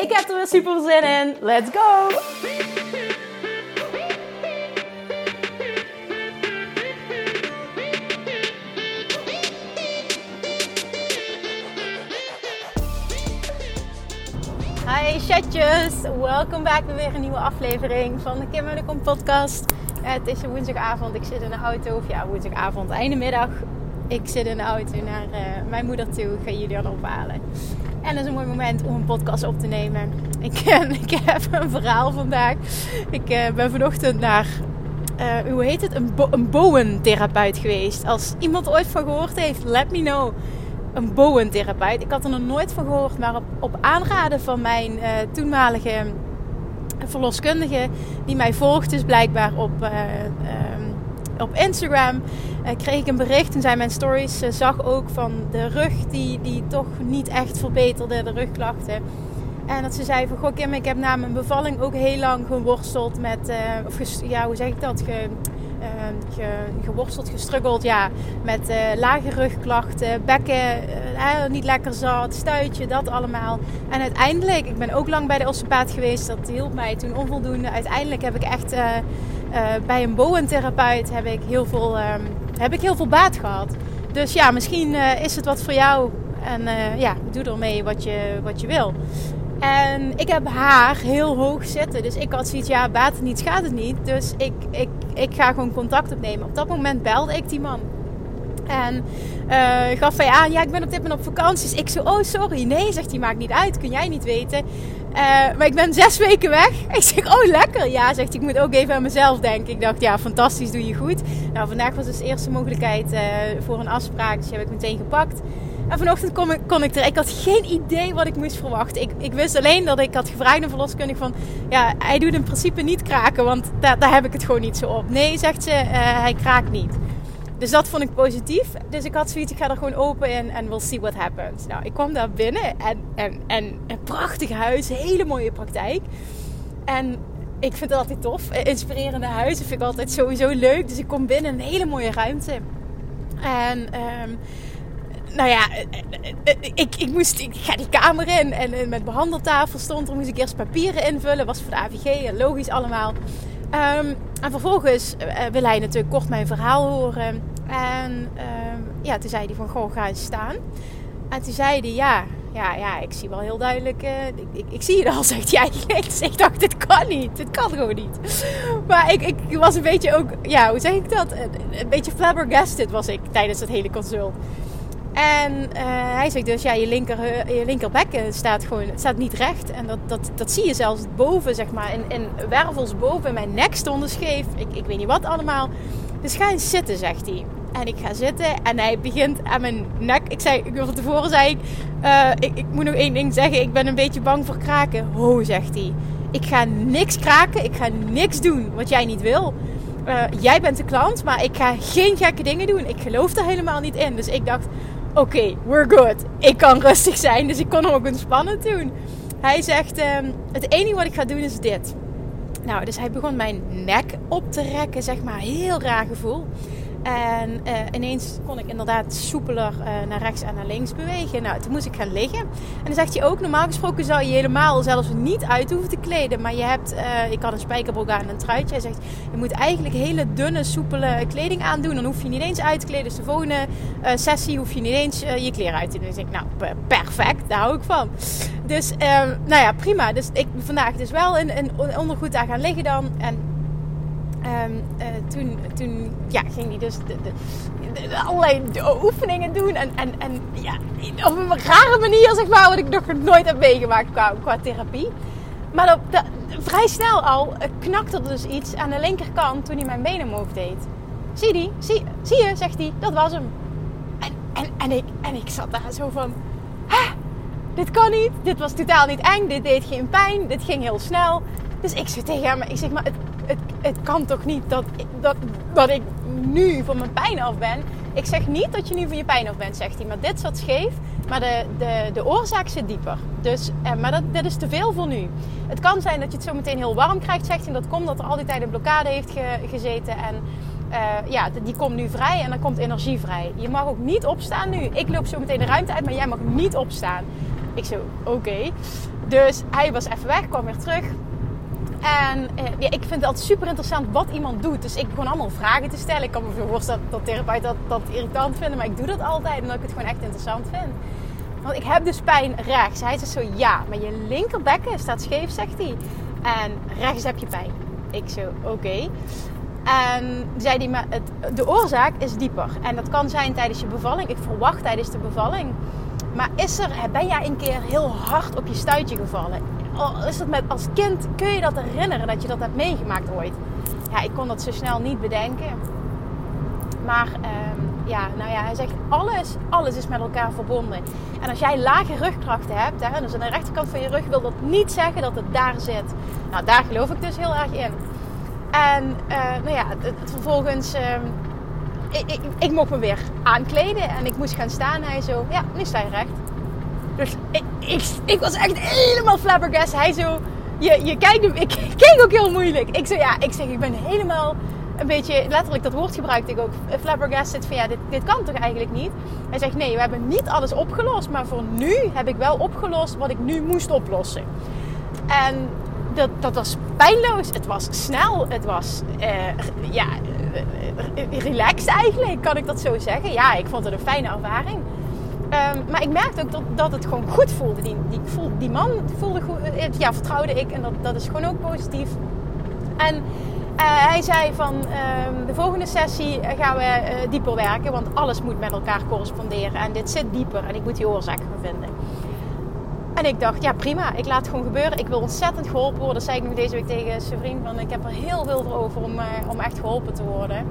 Ik heb er weer super zin in. Let's go! Hi chatjes, welkom bij weer een nieuwe aflevering van de Kim en de Kom podcast. Het is een woensdagavond, ik zit in de auto, of ja woensdagavond, einde middag. Ik zit in de auto naar uh, mijn moeder toe, ik ga Julian ophalen. En dat is een mooi moment om een podcast op te nemen. Ik, ik heb een verhaal vandaag. Ik uh, ben vanochtend naar, uh, hoe heet het, een, een bowentherapeut geweest. Als iemand ooit van gehoord heeft, let me know een bowentherapeut. Ik had er nog nooit van gehoord, maar op, op aanraden van mijn toenmalige verloskundige, die mij volgt, dus blijkbaar op, um, op Instagram, kreeg ik een bericht. Toen zijn mijn stories zag ook van de rug die, die toch niet echt verbeterde, de rugklachten. En dat ze zei van, goh Kim, ik heb na mijn bevalling ook heel lang geworsteld met, of ja, hoe zeg ik dat, ge, ge, geworsteld, gestruggeld ja, met lage rugklachten, bekken, niet lekker zat, stuitje, dat allemaal. En uiteindelijk, ik ben ook lang bij de osteopaat geweest, dat hielp mij toen onvoldoende. Uiteindelijk heb ik echt bij een bowentherapeut heb ik heel veel, um, heb ik heel veel baat gehad. Dus ja, misschien is het wat voor jou en ja, doe ermee wat je, wat je wil. En ik heb haar heel hoog zitten. Dus ik had zoiets, ja, baat het niet, schaadt het niet. Dus ik, ik, ik ga gewoon contact opnemen. Op dat moment belde ik die man. En uh, gaf hij aan, ja, ik ben op dit moment op vakantie. Dus ik zo, oh sorry. Nee, zegt hij, maakt niet uit. Kun jij niet weten. Uh, maar ik ben zes weken weg. Ik zeg, oh lekker. Ja, zegt ik moet ook even aan mezelf denken. Ik dacht, ja, fantastisch, doe je goed. Nou, vandaag was dus de eerste mogelijkheid uh, voor een afspraak. Dus die heb ik meteen gepakt. En vanochtend kon ik, ik er. Ik had geen idee wat ik moest verwachten. Ik, ik wist alleen dat ik had gevraagd aan verloskundige van... Ja, hij doet in principe niet kraken, want daar, heb ik het gewoon niet zo op. Nee, zegt ze, uh, hij kraakt niet. Dus dat vond ik positief. Dus ik had zoiets, ik ga er gewoon open in en we'll see what happens. Nou, ik kwam daar binnen en, en, en een prachtig huis, hele mooie praktijk. En ik vind het altijd tof. Inspirerende huizen vind ik altijd sowieso leuk. Dus ik kom binnen, een hele mooie ruimte. En... Um, nou ja, ik, ik, moest, ik ga die kamer in en met behandeltafel stond er, moest ik eerst papieren invullen. Was voor de AVG, logisch allemaal. Um, en vervolgens uh, wil hij natuurlijk kort mijn verhaal horen. En um, ja, toen zei hij van, goh, ga eens staan. En toen zei hij, ja, ja, ja, ik zie wel heel duidelijk, uh, ik, ik, zie je al, zegt eigenlijk. Dus ik dacht, dit kan niet, dit kan gewoon niet. Maar ik, ik was een beetje ook, ja, hoe zeg ik dat? Een, een beetje flabbergasted was ik tijdens het hele consult. En uh, hij zegt dus, ja, je, linker, je linkerbekken staat gewoon staat niet recht. En dat, dat, dat zie je zelfs boven, zeg maar. In, in wervels boven, mijn nek stond scheef. Ik, ik weet niet wat allemaal. Dus ga eens zitten, zegt hij. En ik ga zitten en hij begint aan mijn nek. Ik zei, van tevoren zei ik, ik, ik moet nog één ding zeggen. Ik ben een beetje bang voor kraken. Ho, zegt hij. Ik ga niks kraken. Ik ga niks doen wat jij niet wil. Jij bent de klant, maar ik ga geen gekke dingen doen. Ik geloof er helemaal niet in. Dus ik dacht, oké, we're good. Ik kan rustig zijn, dus ik kon hem ook ontspannen doen. Hij zegt, um, het enige wat ik ga doen is dit. Nou, dus hij begon mijn nek op te rekken, zeg maar. Heel raar gevoel. En uh, ineens kon ik inderdaad soepeler uh, naar rechts en naar links bewegen. Nou, toen moest ik gaan liggen. En dan zegt hij ook, normaal gesproken zou je helemaal zelfs niet uit hoeven te kleden. Maar je hebt, uh, ik had een spijkerbroek aan en een truitje. Hij zegt, je moet eigenlijk hele dunne, soepele kleding aandoen. Dan hoef je niet eens uit te kleden. Dus de volgende sessie hoef je niet eens je kleren uit te doen. Dus ik nou, perfect, daar hou ik van. Dus, ehm, nou ja, prima. Dus ik vandaag dus wel in ondergoed daar gaan liggen dan. En Um, toen, toen ja, ging hij dus de, de, allerlei oefeningen doen. En, en, en ja, op een rare manier, zeg maar, wat ik nog nooit heb meegemaakt qua, qua therapie. Maar op de, vrij snel al knakte er dus iets aan de linkerkant toen hij mijn benen omhoog deed. Zie die? Zie, zie je, zegt hij. Dat was hem. En, en, en, ik, zat daar zo van... Hè? dit kan niet. Dit was totaal niet eng. Dit deed geen pijn. Dit ging heel snel. Dus ik zeg tegen hem, ik zeg maar, het, het kan toch niet dat, dat, dat ik nu van mijn pijn af ben. Ik zeg niet dat je nu van je pijn af bent, zegt hij. Maar dit zat scheef. Maar de, de, de oorzaak zit dieper. Dus, eh, maar dat, dat is te veel voor nu. Het kan zijn dat je het zo meteen heel warm krijgt, zegt hij. Dat komt dat er al die tijd een blokkade heeft gezeten. En uh, ja, die komt nu vrij en dan komt energie vrij. Je mag ook niet opstaan nu. Ik loop zo meteen de ruimte uit, maar jij mag niet opstaan. Ik zo, oké. Dus hij was even weg, kwam weer terug. En eh, ja, ik vind altijd super interessant wat iemand doet. Dus ik begon allemaal vragen te stellen. Ik kan me voorstellen dat, dat therapeuten dat, dat irritant vinden. Maar ik doe dat altijd omdat ik het gewoon echt interessant vind. Want ik heb dus pijn rechts. Hij zegt zo, ja, maar je linkerbekken staat scheef, zegt hij. En rechts heb je pijn. Ik zo, oké. En zei hij, maar het, de oorzaak is dieper. En dat kan zijn tijdens je bevalling. Ik verwacht tijdens de bevalling. Maar is er, ben jij een keer heel hard op je stuitje gevallen? Is dat met, als kind, kun je dat herinneren dat je dat hebt meegemaakt ooit? Ja, ik kon dat zo snel niet bedenken. Maar ehm, ja, nou ja, hij zegt alles, alles is met elkaar verbonden. En als jij lage rugkrachten hebt, hè, dus aan de rechterkant van je rug, wil dat niet zeggen dat het daar zit. Nou, daar geloof ik dus heel erg in. En uh, nou ja, het, vervolgens, uh, ik, ik, ik, mocht me weer aankleden en ik moest gaan staan. Hij zo, ja, nu sta je recht. Dus ik, ik, was echt helemaal flabbergast. Hij zo, je, je kijkt, ik keek ook heel moeilijk. Ik zo, ja, ik zeg, ik ben helemaal een beetje, letterlijk dat woord gebruikte ik ook, flabbergasted van ja, dit, dit kan toch eigenlijk niet? Hij zegt, nee, we hebben niet alles opgelost, maar voor nu heb ik wel opgelost wat ik nu moest oplossen. En dat, dat was pijnloos. Het was snel. Het was uh, ja, uh, relaxed eigenlijk, kan ik dat zo zeggen. Ja, ik vond het een fijne ervaring. Um, maar ik merkte ook dat, dat het gewoon goed voelde. Die, die, die man voelde goed, ja, vertrouwde ik. En dat, dat is gewoon ook positief. En uh, hij zei van uh, de volgende sessie gaan we uh, dieper werken. Want alles moet met elkaar corresponderen. En dit zit dieper. En ik moet die oorzaak gaan vinden. En ik dacht, ja prima, ik laat het gewoon gebeuren. Ik wil ontzettend geholpen worden. Zei ik nog deze week tegen zijn vriend. Want ik heb er heel veel voor over om, om echt geholpen te worden.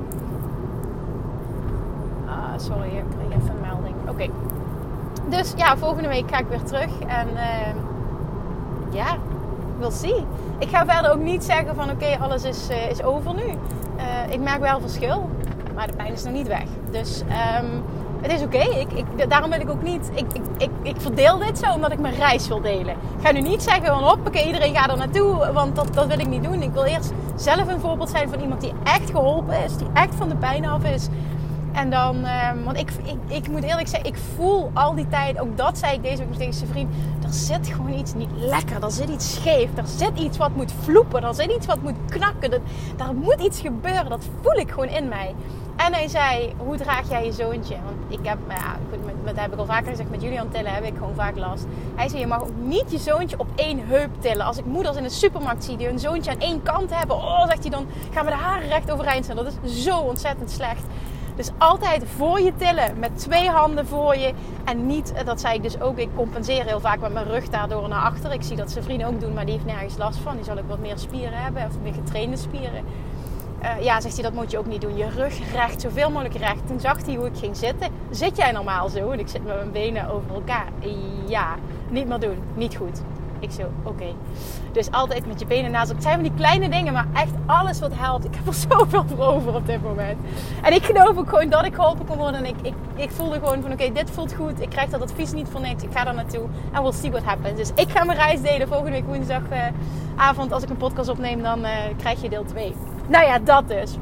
Ah, sorry, ik kreeg even een melding. Oké. Dus ja, volgende week ga ik weer terug. En uh, ja, we'll see. Ik ga verder ook niet zeggen van oké, alles is, uh, is over nu. ik merk wel verschil. Maar de pijn is nog niet weg. Dus... Um, het is oké. Ik, ik, daarom wil ik ook niet. Ik, ik, ik, verdeel dit zo omdat ik mijn reis wil delen. Ik ga nu niet zeggen van hoppakee, iedereen gaat er naartoe. Want dat, dat wil ik niet doen. Ik wil eerst zelf een voorbeeld zijn van iemand die echt geholpen is. Die echt van de pijn af is. En dan, um, want ik, ik, ik moet eerlijk zeggen, ik voel al die tijd, ook dat zei ik deze week tegen zijn vriend, er zit gewoon iets niet lekker, er zit iets scheef, er zit iets wat moet vloepen, er zit iets wat moet knakken, er, daar moet iets gebeuren, dat voel ik gewoon in mij. En hij zei, hoe draag jij je zoontje? Want ik heb, ja, met, met, dat heb ik al vaker gezegd, met Julian tillen heb ik gewoon vaak last. Hij zei, je mag ook niet je zoontje op één heup tillen. Als ik moeders in de supermarkt zie die hun zoontje aan één kant hebben, oh, zegt hij dan, gaan we de haren recht overeind staan. Dat is zo ontzettend slecht. Dus altijd voor je tillen, met twee handen voor je. En niet, dat zei ik dus ook, ik compenseer heel vaak met mijn rug daardoor naar achter. Ik zie dat zijn vrienden ook doen, maar die heeft nergens last van. Die zal ook wat meer spieren hebben, of meer getrainde spieren. Uh, ja, zegt hij, dat moet je ook niet doen. Je rug recht, zoveel mogelijk recht. Toen zag hij hoe ik ging zitten. Zit jij normaal zo? En ik zit met mijn benen over elkaar. Ja, niet meer doen. Niet goed. Ik zo, oké. Dus altijd met je benen naast Het zijn van die kleine dingen, maar echt alles wat helpt. Ik heb er zoveel voor over op dit moment. En ik geloof ook gewoon dat ik geholpen kan worden. En ik, ik, ik voelde gewoon van, oké, dit voelt goed. Ik krijg dat advies niet voor niks. Ik ga daar naartoe. En we'll see what happens. Dus ik ga mijn reis delen. Volgende week woensdagavond, uh, als ik een podcast opneem, dan uh, krijg je deel 2. Nou ja, dat dus.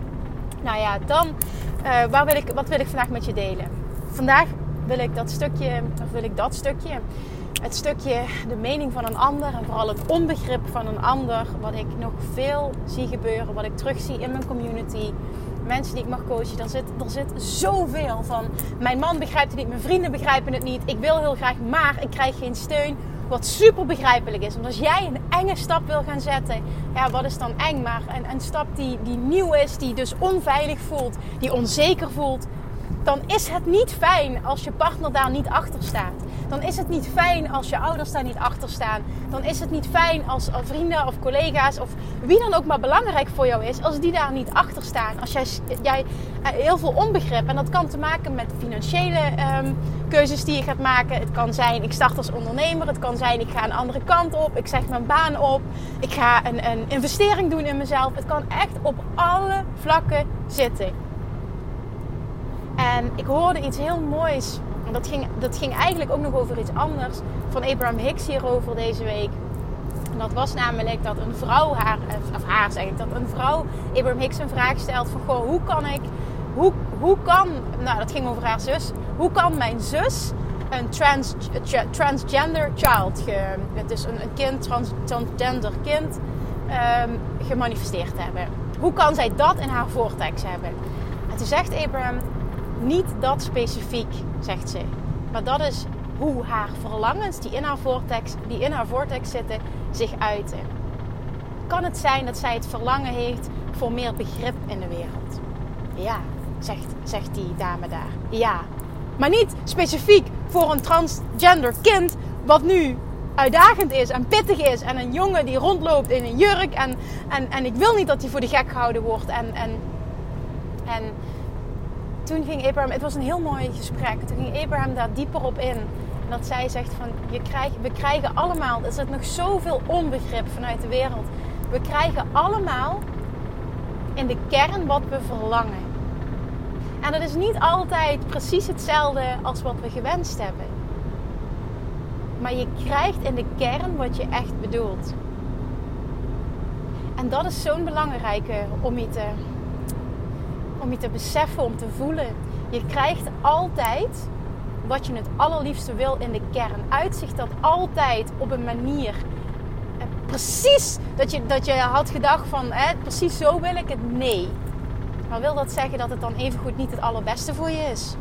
Nou ja, dan, uh, waar wil ik, wat wil ik vandaag met je delen? Vandaag wil ik dat stukje, of wil ik dat stukje het stukje de mening van een ander en vooral het onbegrip van een ander, wat ik nog veel zie gebeuren, wat ik terugzie in mijn community. Mensen die ik mag coachen, er zit, er zit zoveel van. Mijn man begrijpt het niet, mijn vrienden begrijpen het niet. Ik wil heel graag, maar ik krijg geen steun. Wat super begrijpelijk is. Want als jij een enge stap wil gaan zetten, ja, wat is dan eng? Maar een, een stap die, die nieuw is, die dus onveilig voelt, die onzeker voelt, dan is het niet fijn als je partner daar niet achter staat. Dan is het niet fijn als je ouders daar niet achter staan. Dan is het niet fijn als, als vrienden of collega's of wie dan ook maar belangrijk voor jou is, als die daar niet achter staan. Als jij, jij eh, heel veel onbegrip, en dat kan te maken met financiële ehm, keuzes die je gaat maken. Het kan zijn, ik start als ondernemer. Het kan zijn, ik ga een andere kant op. Ik zeg mijn baan op. Ik ga een, een investering doen in mezelf. Het kan echt op alle vlakken zitten. En ik hoorde iets heel moois. Dat ging, dat ging eigenlijk ook nog over iets anders. Van Abraham Hicks hierover deze week. En dat was namelijk dat een vrouw haar, of haar zeg ik, dat een vrouw Abraham Hicks een vraag stelt van goh, hoe kan ik, hoe, hoe kan, nou dat ging over haar zus, hoe kan mijn zus een trans, transgender child, ge, het is een, een kind, trans, transgender kind, um, gemanifesteerd hebben? Hoe kan zij dat in haar vortex hebben? En toen zegt Abraham, niet dat specifiek, zegt ze. Maar dat is hoe haar verlangens die in haar vortex, die in haar vortex zitten, zich uiten. Kan het zijn dat zij het verlangen heeft voor meer begrip in de wereld? Ja, zegt, zegt die dame daar. Ja. Maar niet specifiek voor een transgender kind wat nu uitdagend is en pittig is. En een jongen die rondloopt in een jurk. En, en, en ik wil niet dat hij voor de gek gehouden wordt. En, en, en toen ging Abraham, het was een heel mooi gesprek. Toen ging Abraham daar dieper op in. Dat zij zegt van, je krijgt, we krijgen allemaal, er zit nog zoveel onbegrip vanuit de wereld. We krijgen allemaal in de kern wat we verlangen. En dat is niet altijd precies hetzelfde als wat we gewenst hebben. Maar je krijgt in de kern wat je echt bedoelt. En dat is zo'n belangrijke om je te om je te beseffen, om te voelen. Je krijgt altijd wat je het allerliefste wil in de kern. Uitzicht dat altijd op een manier. Precies dat je, dat je had gedacht van, hè, precies zo wil ik het. Nee. Maar wil dat zeggen dat het dan evengoed niet het allerbeste voor je is?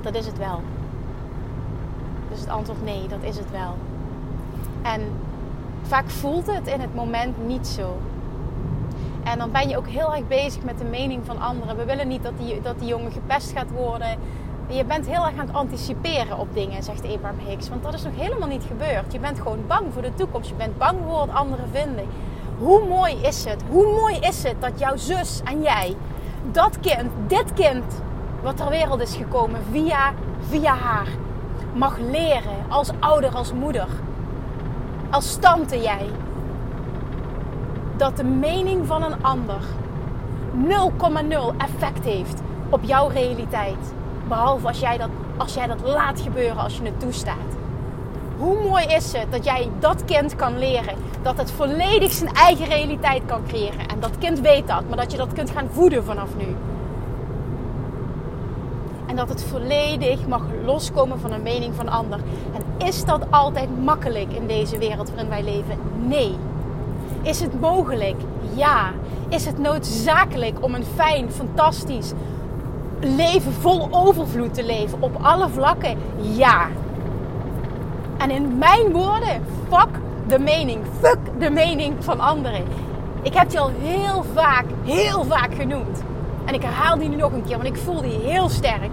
Dat is het wel. Dus het antwoord nee, dat is het wel. En vaak voelt het in het moment niet zo. En dan ben je ook heel erg bezig met de mening van anderen. We willen niet dat die, dat die jongen gepest gaat worden. Je bent heel erg aan het anticiperen op dingen, zegt Abraham Hicks. Want dat is nog helemaal niet gebeurd. Je bent gewoon bang voor de toekomst. Je bent bang voor wat anderen vinden. Hoe mooi is het? Hoe mooi is het dat jouw zus en jij, dat kind, dit kind, wat ter wereld is gekomen via, via haar, mag leren als ouder, als moeder, als tante jij, dat de mening van een ander 0,0 effect heeft op jouw realiteit. Behalve als jij, dat, als jij dat laat gebeuren, als je het toestaat. Hoe mooi is het dat jij dat kind kan leren dat het volledig zijn eigen realiteit kan creëren. En dat kind weet dat, maar dat je dat kunt gaan voeden vanaf nu. En dat het volledig mag loskomen van een mening van een ander. En is dat altijd makkelijk in deze wereld waarin wij leven? Nee. Is het mogelijk? Ja. Is het noodzakelijk om een fijn, fantastisch leven vol overvloed te leven op alle vlakken? Ja. En in mijn woorden, fuck de mening. Fuck de mening van anderen. Ik heb die al heel vaak, heel vaak genoemd. En ik herhaal die nu nog een keer, want ik voel die heel sterk.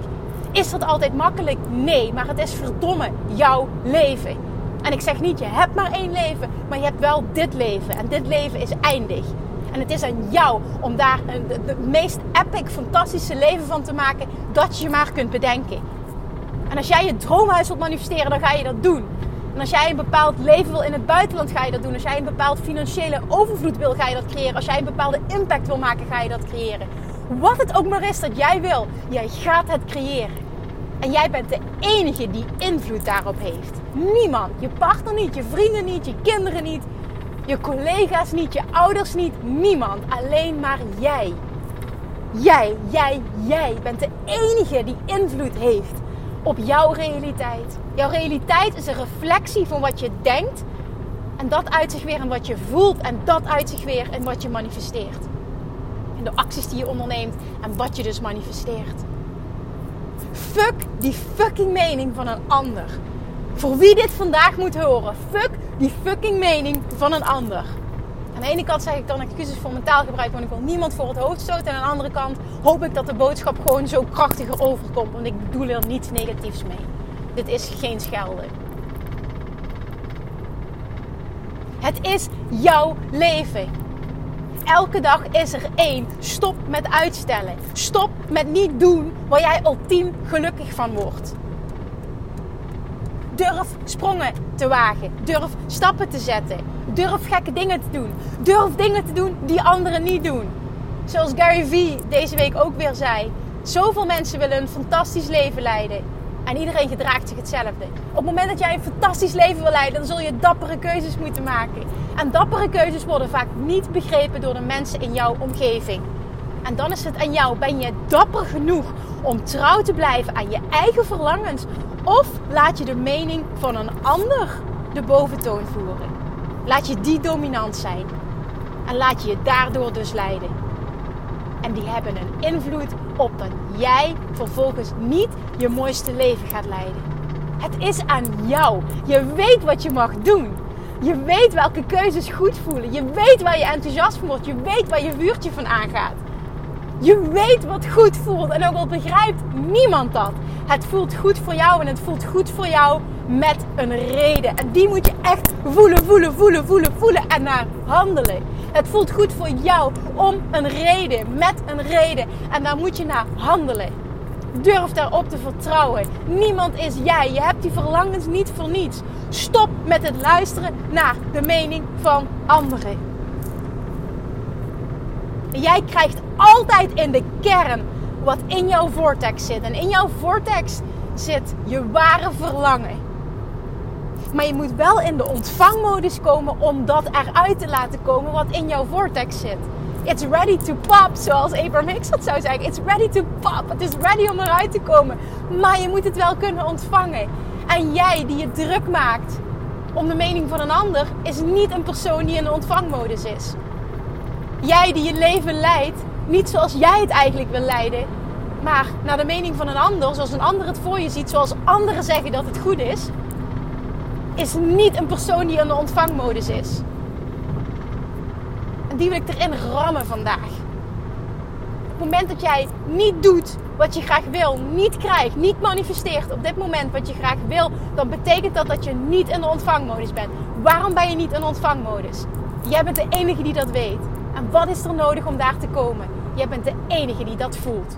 Is dat altijd makkelijk? Nee, maar het is verdomme jouw leven. En ik zeg niet, je hebt maar één leven, maar je hebt wel dit leven. En dit leven is eindig. En het is aan jou om daar het meest epic, fantastische leven van te maken dat je maar kunt bedenken. En als jij je droomhuis wilt manifesteren, dan ga je dat doen. En als jij een bepaald leven wil in het buitenland, ga je dat doen. Als jij een bepaald financiële overvloed wil, ga je dat creëren. Als jij een bepaalde impact wil maken, ga je dat creëren. Wat het ook maar is dat jij wil, jij gaat het creëren. En jij bent de enige die invloed daarop heeft. Niemand. Je partner niet, je vrienden niet, je kinderen niet, je collega's niet, je ouders niet. Niemand. Alleen maar jij. Jij, jij, jij bent de enige die invloed heeft op jouw realiteit. Jouw realiteit is een reflectie van wat je denkt. En dat uit zich weer in wat je voelt. En dat uit zich weer in wat je manifesteert. In de acties die je onderneemt en wat je dus manifesteert. Fuck die fucking mening van een ander. Voor wie dit vandaag moet horen. Fuck die fucking mening van een ander. Aan de ene kant zeg ik dan excuses voor mijn taalgebruik, want ik wil niemand voor het hoofd stoten. En aan de andere kant hoop ik dat de boodschap gewoon zo krachtiger overkomt, want ik bedoel er niets negatiefs mee. Dit is geen schelden. Het is jouw leven. Elke dag is er één. Stop met uitstellen. Stop met niet doen waar jij ultiem gelukkig van wordt. Durf sprongen te wagen. Durf stappen te zetten. Durf gekke dingen te doen. Durf dingen te doen die anderen niet doen. Zoals Gary Vee deze week ook weer zei. Zoveel mensen willen een fantastisch leven leiden. En iedereen gedraagt zich hetzelfde. Op het moment dat jij een fantastisch leven wil leiden, dan zul je dappere keuzes moeten maken. En dappere keuzes worden vaak niet begrepen door de mensen in jouw omgeving. En dan is het aan jou. Ben je dapper genoeg om trouw te blijven aan je eigen verlangens? Of laat je de mening van een ander de boventoon voeren? Laat je die dominant zijn. En laat je je daardoor dus leiden. En die hebben een invloed op dat jij vervolgens niet je mooiste leven gaat leiden. Het is aan jou. Je weet wat je mag doen. Je weet welke keuzes goed voelen. Je weet waar je enthousiast van wordt. Je weet waar je vuurtje van aangaat. Je weet wat goed voelt. En ook al begrijpt niemand dat. Het voelt goed voor jou en het voelt goed voor jou met een reden. En die moet je echt voelen, voelen, voelen, voelen, voelen en naar handelen. Het voelt goed voor jou om een reden, met een reden. En daar moet je naar handelen. Durf daarop te vertrouwen. Niemand is jij. Je hebt die verlangens niet voor niets. Stop met het luisteren naar de mening van anderen. Jij krijgt altijd in de kern wat in jouw vortex zit. En in jouw vortex zit je ware verlangen. Maar je moet wel in de ontvangmodus komen om dat eruit te laten komen wat in jouw vortex zit. It's ready to pop, zoals Abraham Hicks dat zou zeggen. It's ready to pop. Het is ready om eruit te komen. Maar je moet het wel kunnen ontvangen. En jij die je druk maakt om de mening van een ander, is niet een persoon die in de ontvangmodus is. Jij die je leven leidt, niet zoals jij het eigenlijk wil leiden, maar naar de mening van een ander, zoals een ander het voor je ziet, zoals anderen zeggen dat het goed is, is niet een persoon die in de ontvangmodus is. En die wil ik erin rammen vandaag. Op het moment dat jij niet doet wat je graag wil, niet krijgt, niet manifesteert op dit moment wat je graag wil, dan betekent dat dat je niet in de ontvangmodus bent. Waarom ben je niet in de ontvangmodus? Jij bent de enige die dat weet. Wat is er nodig om daar te komen? Jij bent de enige die dat voelt.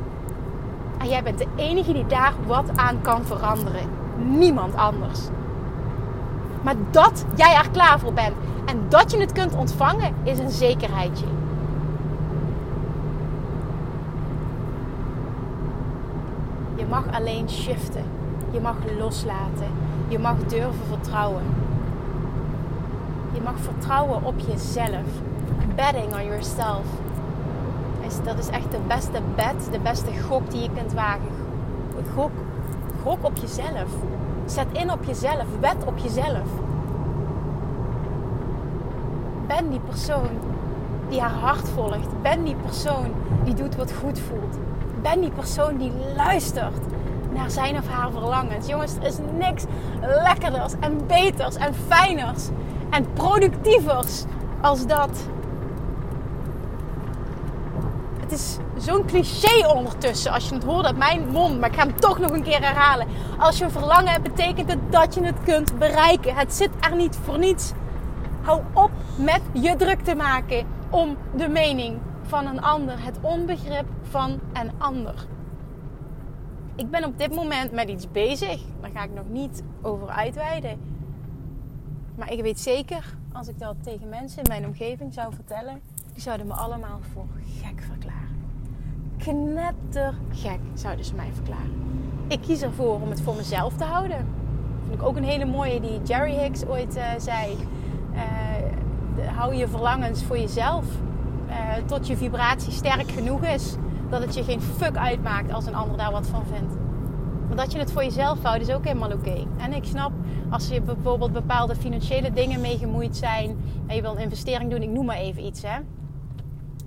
En jij bent de enige die daar wat aan kan veranderen. Niemand anders. Maar dat jij er klaar voor bent en dat je het kunt ontvangen, is een zekerheidje. Je mag alleen shiften. Je mag loslaten. Je mag durven vertrouwen. Je mag vertrouwen op jezelf. Betting on yourself. Dat is echt de beste bet, de beste gok die je kunt wagen. Gok, gok op jezelf. Zet in op jezelf. Wet op jezelf. Ben die persoon die haar hart volgt. Ben die persoon die doet wat goed voelt. Ben die persoon die luistert naar zijn of haar verlangens. Jongens, er is niks lekkerders en beters en fijners en productievers als dat. Het is zo'n cliché ondertussen als je het hoort uit mijn mond, maar ik ga hem toch nog een keer herhalen. Als je een verlangen hebt, betekent het dat je het kunt bereiken. Het zit er niet voor niets. Hou op met je druk te maken om de mening van een ander, het onbegrip van een ander. Ik ben op dit moment met iets bezig, daar ga ik nog niet over uitweiden. Maar ik weet zeker, als ik dat tegen mensen in mijn omgeving zou vertellen, die zouden me allemaal voor gek verklaren. Knettergek zouden ze mij verklaren. Ik kies ervoor om het voor mezelf te houden. Vind ik ook een hele mooie die Jerry Hicks ooit uh, zei. Uh, hou je verlangens voor jezelf. Uh, tot je vibratie sterk genoeg is. Dat het je geen fuck uitmaakt als een ander daar wat van vindt. Maar dat je het voor jezelf houdt is ook helemaal oké. En ik snap als je bijvoorbeeld bepaalde financiële dingen mee gemoeid zijn. En je wil een investering doen, ik noem maar even iets hè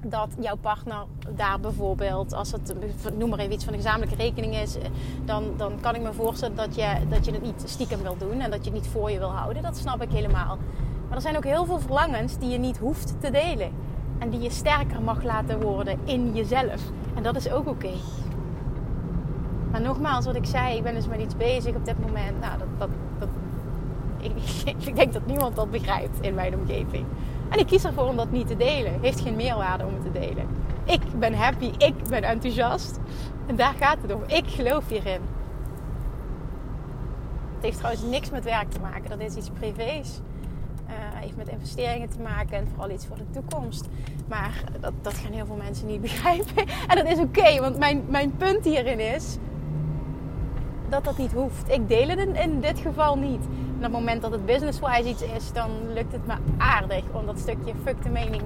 dat jouw partner daar bijvoorbeeld, als het, noem maar even iets van een gezamenlijke rekening is, dan, dan kan ik me voorstellen dat je, dat je het niet stiekem wil doen en dat je het niet voor je wil houden. Dat snap ik helemaal. Maar er zijn ook heel veel verlangens die je niet hoeft te delen. En die je sterker mag laten worden in jezelf. En dat is ook oké. Maar nogmaals, wat ik zei, ik ben dus met iets bezig op dit moment. Nou, dat, dat, dat ik, ik, denk dat niemand dat begrijpt in mijn omgeving. En ik kies ervoor om dat niet te delen. Heeft geen meerwaarde om het te delen. Ik ben happy, ik ben enthousiast. En daar gaat het om. Ik geloof hierin. Het heeft trouwens niks met werk te maken. Dat is iets privés. Uh, heeft met investeringen te maken en vooral iets voor de toekomst. Maar dat, dat gaan heel veel mensen niet begrijpen. En dat is oké, want mijn, mijn punt hierin is dat dat niet hoeft. Ik deel het in, in dit geval niet. En op het moment dat het business-wise iets is, dan lukt het me aardig om dat stukje fuck de mening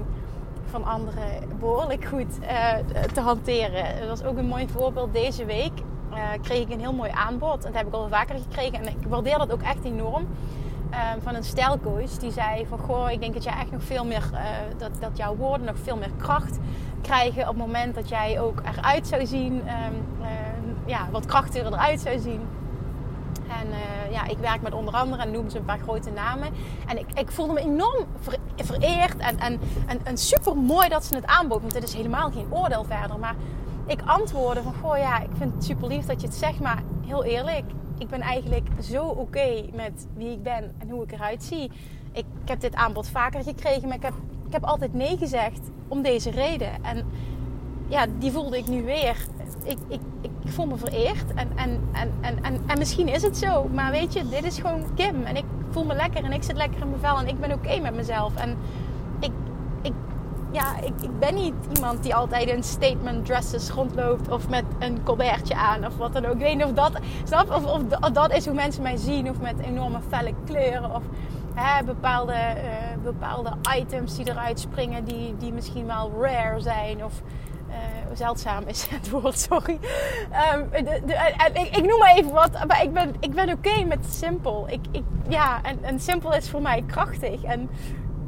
van anderen behoorlijk goed uh, te hanteren. Dat was ook een mooi voorbeeld deze week. Uh, kreeg ik een heel mooi aanbod. Dat heb ik al vaker gekregen. En ik waardeer dat ook echt enorm. Uh, van een stijlcoach die zei van goh, ik denk dat jij echt nog veel meer dat, dat jouw woorden nog veel meer kracht krijgen op het moment dat jij ook eruit zou zien, um, ja, wat krachtiger eruit zou zien. En uh, ja, ik werk met onder andere, en noem ze een paar grote namen. En ik, ik voelde me enorm vereerd en, en, en, super mooi dat ze het aanbood. Want dit is helemaal geen oordeel verder. Maar ik antwoordde van, goh ja, ik vind het super lief dat je het zegt. Maar heel eerlijk, ik ben eigenlijk zo oké met wie ik ben en hoe ik eruit zie. Ik, heb dit aanbod vaker gekregen, maar ik heb, ik heb altijd nee gezegd om deze reden. En ja, die voelde ik nu weer. Ik, ik voel me vereerd en, en, en, en, en, en misschien is het zo. Maar weet je, dit is gewoon Kim. En ik voel me lekker en ik zit lekker in mijn vel en ik ben oké met mezelf. En ik, ik, ja, ik, ik ben niet iemand die altijd in statement dresses rondloopt of met een colbertje aan of wat dan ook. Ik weet of dat, snap? Of, of, dat is hoe mensen mij zien of met enorme felle kleuren of bepaalde, uh, bepaalde items die eruit springen die, die misschien wel rare zijn of zeldzaam is het woord, sorry. Um, de, de, en, ik, ik, noem maar even wat, maar ik ben, ik ben oké met simpel. Ik, ik, ja, en, en simpel is voor mij krachtig. En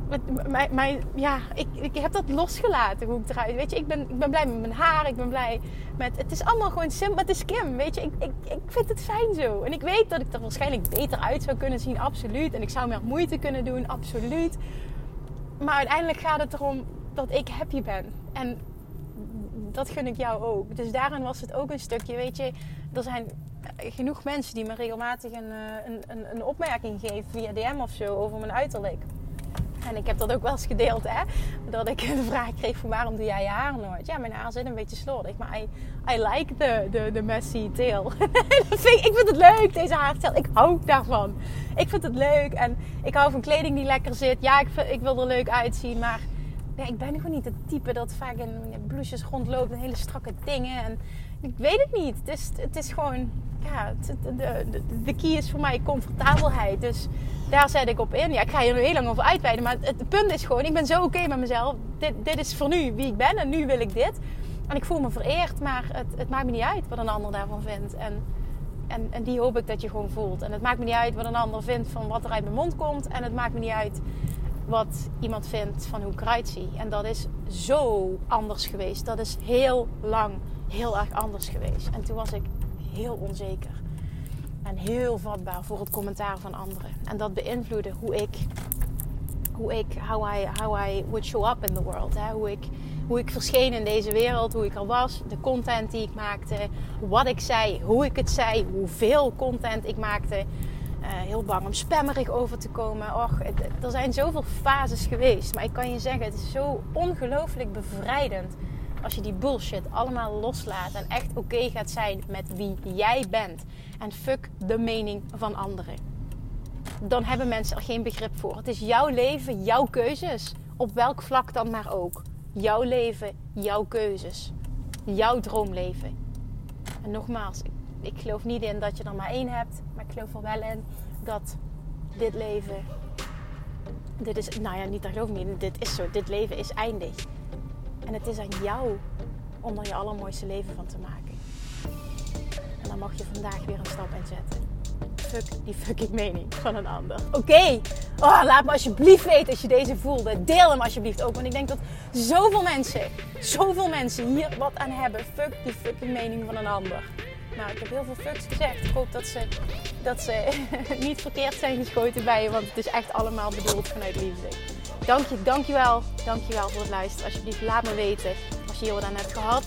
met, mijn, mijn, ja, ik, ik heb dat losgelaten hoe ik eruit. Weet je, ik ben, ik ben blij met mijn haar. Ik ben blij met. Het is allemaal gewoon simpel. Het is Kim. Weet je, ik, ik, ik vind het fijn zo. En ik weet dat ik er waarschijnlijk beter uit zou kunnen zien, absoluut. En ik zou meer moeite kunnen doen, absoluut. Maar uiteindelijk gaat het erom dat ik happy ben. En dat gun ik jou ook. Dus daarin was het ook een stukje, weet je, er zijn genoeg mensen die me regelmatig een, eh, een, een, opmerking geven via DM of zo over mijn uiterlijk. En ik heb dat ook wel eens gedeeld, hè. Dat ik de vraag kreeg van waarom doe jij je haar nooit? Ja, mijn haar zit een beetje slordig. Maar I, I like the, the, the messy tail. ik vind het leuk, deze haarstijl. Ik hou daarvan. Ik vind het leuk. En ik hou van kleding die lekker zit. Ja, ik, ik wil er leuk uitzien. Maar ja, ik ben gewoon niet het type dat vaak in blouses rondloopt en hele strakke dingen. En ik weet het niet. Het is, het is gewoon, ja, de, de, de key is voor mij comfortabelheid. Dus daar zet ik op in. Ja, ik ga hier nu heel lang over uitweiden, maar het, punt is gewoon, ik ben zo oké met mezelf. Dit, dit is voor nu wie ik ben en nu wil ik dit. En ik voel me vereerd, maar het, het maakt me niet uit wat een ander daarvan vindt. En, en, en die hoop ik dat je gewoon voelt. En het maakt me niet uit wat een ander vindt van wat er uit mijn mond komt. En het maakt me niet uit wat iemand vindt van hoe ik eruit zie. En dat is zo anders geweest. Dat is heel lang heel erg anders geweest. En toen was ik heel onzeker. En heel vatbaar voor het commentaar van anderen. En dat beïnvloedde hoe ik, hoe ik, how I, how I would show up in the world. Hè? Hoe, ik, hoe ik verscheen in deze wereld, hoe ik er was, de content die ik maakte, wat ik zei, hoe ik het zei, hoeveel content ik maakte. Eh, heel bang om spammerig over te komen. Och, er zijn zoveel fases geweest. Maar ik kan je zeggen, het is zo ongelooflijk bevrijdend als je die bullshit allemaal loslaat en echt oké gaat zijn met wie jij bent. En fuck de mening van anderen. Dan hebben mensen er geen begrip voor. Het is jouw leven, jouw keuzes. Op welk vlak dan maar ook. Jouw leven, jouw keuzes. Jouw droomleven. En nogmaals, ik, ik geloof niet in dat je er maar één hebt. Maar ik geloof er wel in dat dit leven. Dit is, nou ja, niet dat geloof ik niet. Dit is zo. Dit leven is eindig. En het is aan jou om er je allermooiste leven van te maken. En dan mag je vandaag weer een stap inzetten. Fuck die fucking mening van een ander. Oké, oh, laat me alsjeblieft weten als je deze voelde. Deel hem alsjeblieft ook. Want ik denk dat zoveel mensen, zoveel mensen hier wat aan hebben. Fuck die fucking mening van een ander. Nou, ik heb heel veel fucks gezegd. Ik hoop dat ze, dat ze niet verkeerd zijn geschoten bij je. Want het is echt allemaal bedoeld vanuit liefde. Dank je, dankjewel. Dankjewel voor het luisteren. Alsjeblieft, laat me weten als je hier wat aan hebt gehad.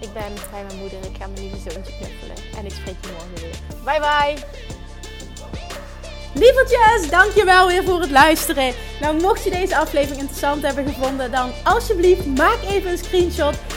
Ik ben bij mijn moeder. Ik ga mijn lieve zoontje knuffelen. En ik spreek je morgen weer. Bye bye! Lievertjes, dankjewel weer voor het luisteren. Nou, mocht je deze aflevering interessant hebben gevonden, dan alsjeblieft maak even een screenshot